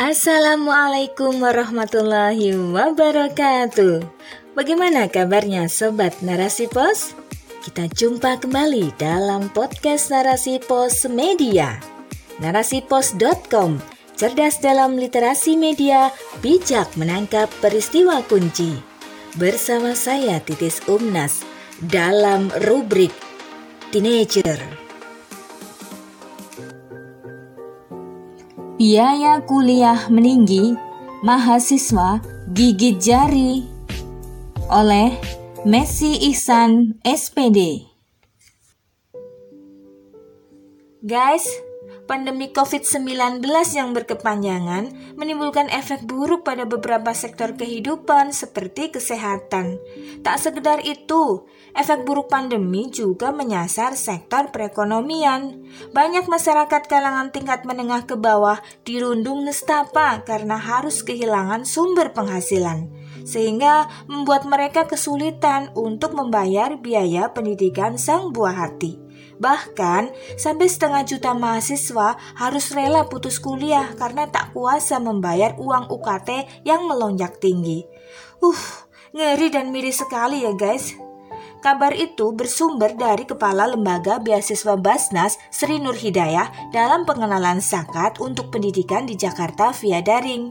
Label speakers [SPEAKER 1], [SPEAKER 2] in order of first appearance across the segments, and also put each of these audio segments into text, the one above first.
[SPEAKER 1] Assalamualaikum warahmatullahi wabarakatuh. Bagaimana kabarnya sobat Narasi Pos? Kita jumpa kembali dalam podcast Narasi Pos Media. Narasipos.com cerdas dalam literasi media, bijak menangkap peristiwa kunci. Bersama saya Titis Umnas dalam rubrik Teenager. Biaya kuliah meninggi, mahasiswa gigit jari oleh Messi Ihsan SPD. Guys, pandemi COVID-19 yang berkepanjangan menimbulkan efek buruk pada beberapa sektor kehidupan seperti kesehatan. Tak sekedar itu, efek buruk pandemi juga menyasar sektor perekonomian. Banyak masyarakat kalangan tingkat menengah ke bawah dirundung nestapa karena harus kehilangan sumber penghasilan sehingga membuat mereka kesulitan untuk membayar biaya pendidikan sang buah hati. Bahkan, sampai setengah juta mahasiswa harus rela putus kuliah karena tak kuasa membayar uang UKT yang melonjak tinggi. Uh, ngeri dan miris sekali ya guys. Kabar itu bersumber dari Kepala Lembaga Beasiswa Basnas Sri Nur Hidayah dalam pengenalan zakat untuk pendidikan di Jakarta via daring.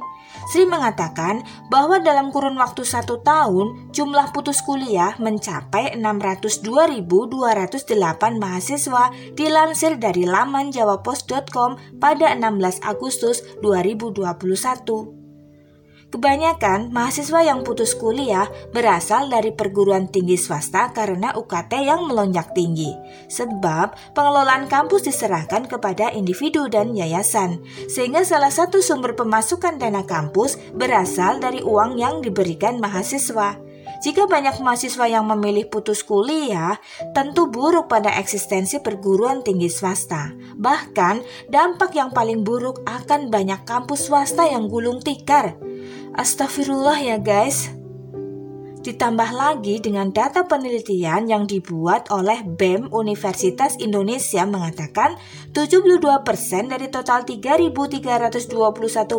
[SPEAKER 1] Sri mengatakan bahwa dalam kurun waktu satu tahun, jumlah putus kuliah mencapai 602.208 mahasiswa dilansir dari laman jawapos.com pada 16 Agustus 2021. Kebanyakan mahasiswa yang putus kuliah berasal dari perguruan tinggi swasta karena UKT yang melonjak tinggi. Sebab pengelolaan kampus diserahkan kepada individu dan yayasan, sehingga salah satu sumber pemasukan dana kampus berasal dari uang yang diberikan mahasiswa. Jika banyak mahasiswa yang memilih putus kuliah, tentu buruk pada eksistensi perguruan tinggi swasta. Bahkan, dampak yang paling buruk akan banyak kampus swasta yang gulung tikar Astagfirullah ya guys. Ditambah lagi dengan data penelitian yang dibuat oleh BEM Universitas Indonesia mengatakan 72% dari total 3.321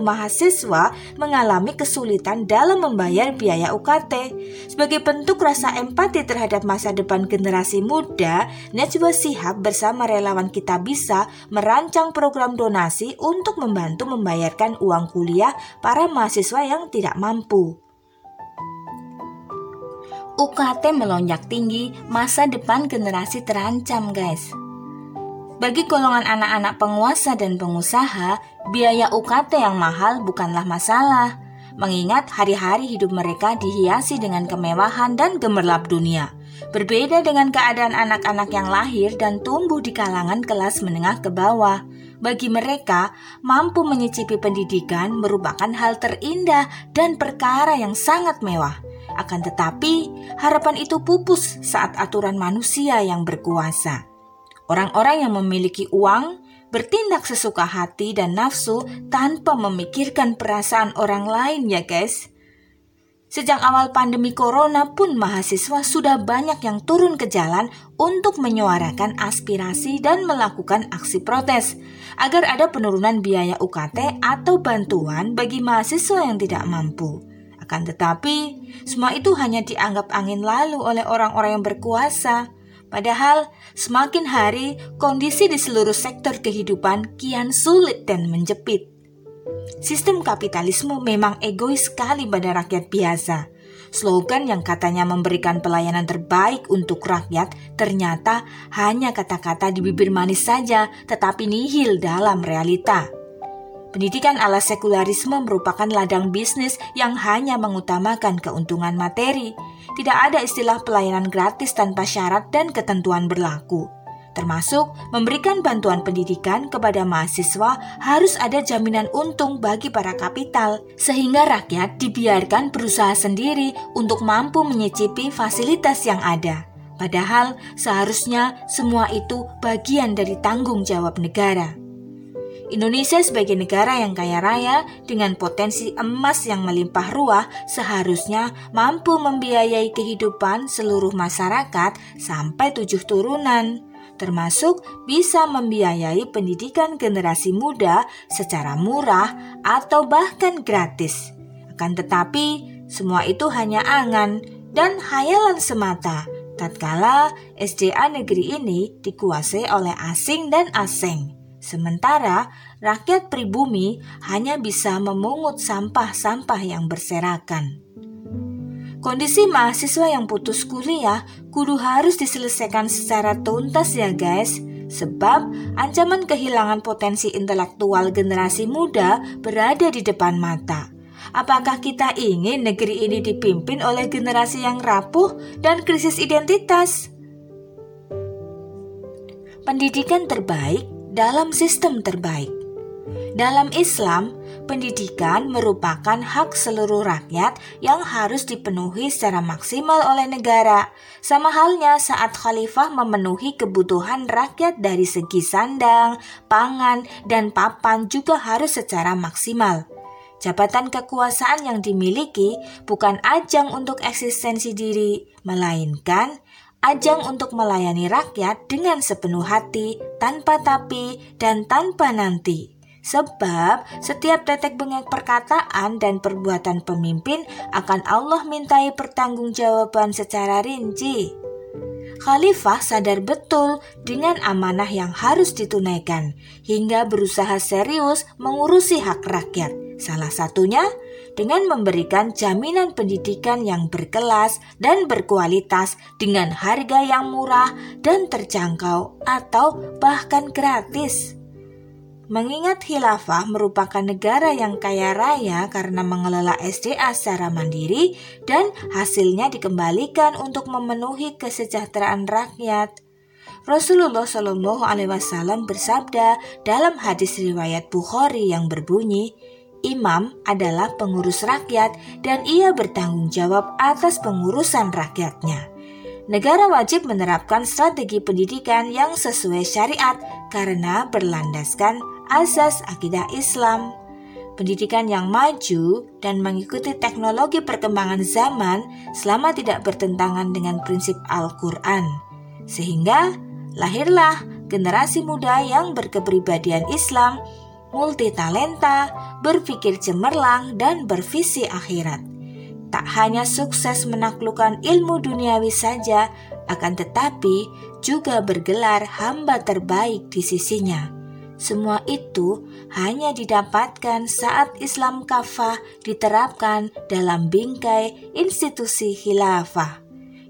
[SPEAKER 1] mahasiswa mengalami kesulitan dalam membayar biaya UKT. Sebagai bentuk rasa empati terhadap masa depan generasi muda, Najwa Sihab bersama relawan Kita Bisa merancang program donasi untuk membantu membayarkan uang kuliah para mahasiswa yang tidak mampu. UKT melonjak tinggi, masa depan generasi terancam, guys. Bagi golongan anak-anak penguasa dan pengusaha, biaya UKT yang mahal bukanlah masalah, mengingat hari-hari hidup mereka dihiasi dengan kemewahan dan gemerlap dunia. Berbeda dengan keadaan anak-anak yang lahir dan tumbuh di kalangan kelas menengah ke bawah. Bagi mereka, mampu menyicipi pendidikan merupakan hal terindah dan perkara yang sangat mewah. Akan tetapi, harapan itu pupus saat aturan manusia yang berkuasa. Orang-orang yang memiliki uang bertindak sesuka hati dan nafsu tanpa memikirkan perasaan orang lain ya guys. Sejak awal pandemi corona pun mahasiswa sudah banyak yang turun ke jalan untuk menyuarakan aspirasi dan melakukan aksi protes agar ada penurunan biaya UKT atau bantuan bagi mahasiswa yang tidak mampu. Akan tetapi, semua itu hanya dianggap angin lalu oleh orang-orang yang berkuasa. Padahal, semakin hari kondisi di seluruh sektor kehidupan kian sulit dan menjepit. Sistem kapitalisme memang egois sekali pada rakyat biasa. Slogan yang katanya memberikan pelayanan terbaik untuk rakyat ternyata hanya kata-kata di bibir manis saja, tetapi nihil dalam realita. Pendidikan ala sekularisme merupakan ladang bisnis yang hanya mengutamakan keuntungan materi. Tidak ada istilah pelayanan gratis tanpa syarat dan ketentuan berlaku. Termasuk memberikan bantuan pendidikan kepada mahasiswa harus ada jaminan untung bagi para kapital, sehingga rakyat dibiarkan berusaha sendiri untuk mampu menyicipi fasilitas yang ada. Padahal seharusnya semua itu bagian dari tanggung jawab negara. Indonesia sebagai negara yang kaya raya dengan potensi emas yang melimpah ruah seharusnya mampu membiayai kehidupan seluruh masyarakat sampai tujuh turunan. termasuk bisa membiayai pendidikan generasi muda secara murah atau bahkan gratis. Akan tetapi, semua itu hanya angan dan hayalan semata tatkala SDA negeri ini dikuasai oleh asing dan asing. Sementara rakyat pribumi hanya bisa memungut sampah-sampah yang berserakan. Kondisi mahasiswa yang putus kuliah kudu harus diselesaikan secara tuntas ya guys. Sebab ancaman kehilangan potensi intelektual generasi muda berada di depan mata. Apakah kita ingin negeri ini dipimpin oleh generasi yang rapuh dan krisis identitas? Pendidikan terbaik dalam sistem terbaik. Dalam Islam, pendidikan merupakan hak seluruh rakyat yang harus dipenuhi secara maksimal oleh negara. Sama halnya saat khalifah memenuhi kebutuhan rakyat dari segi sandang, pangan, dan papan juga harus secara maksimal. Jabatan kekuasaan yang dimiliki bukan ajang untuk eksistensi diri, melainkan ajang untuk melayani rakyat dengan sepenuh hati, tanpa tapi, dan tanpa nanti. Sebab setiap tetek bengek perkataan dan perbuatan pemimpin akan Allah mintai pertanggungjawaban secara rinci. Khalifah sadar betul dengan amanah yang harus ditunaikan, hingga berusaha serius mengurusi hak rakyat Salah satunya dengan memberikan jaminan pendidikan yang berkelas dan berkualitas dengan harga yang murah dan terjangkau atau bahkan gratis. Mengingat khilafah merupakan negara yang kaya raya karena mengelola SDA secara mandiri dan hasilnya dikembalikan untuk memenuhi kesejahteraan rakyat. Rasulullah Shallallahu Alaihi Wasallam bersabda dalam hadis riwayat Bukhari yang berbunyi, Imam adalah pengurus rakyat dan ia bertanggung jawab atas pengurusan rakyatnya. Negara wajib menerapkan strategi pendidikan yang sesuai syariat karena berlandaskan asas akidah Islam. Pendidikan yang maju dan mengikuti teknologi perkembangan zaman selama tidak bertentangan dengan prinsip Al-Quran. Sehingga lahirlah generasi muda yang berkepribadian Islam multi talenta, berpikir cemerlang, dan bervisi akhirat. Tak hanya sukses menaklukkan ilmu duniawi saja, akan tetapi juga bergelar hamba terbaik di sisinya. Semua itu hanya didapatkan saat Islam kafah diterapkan dalam bingkai institusi khilafah.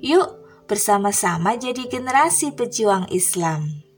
[SPEAKER 1] Yuk, bersama-sama jadi generasi pejuang Islam.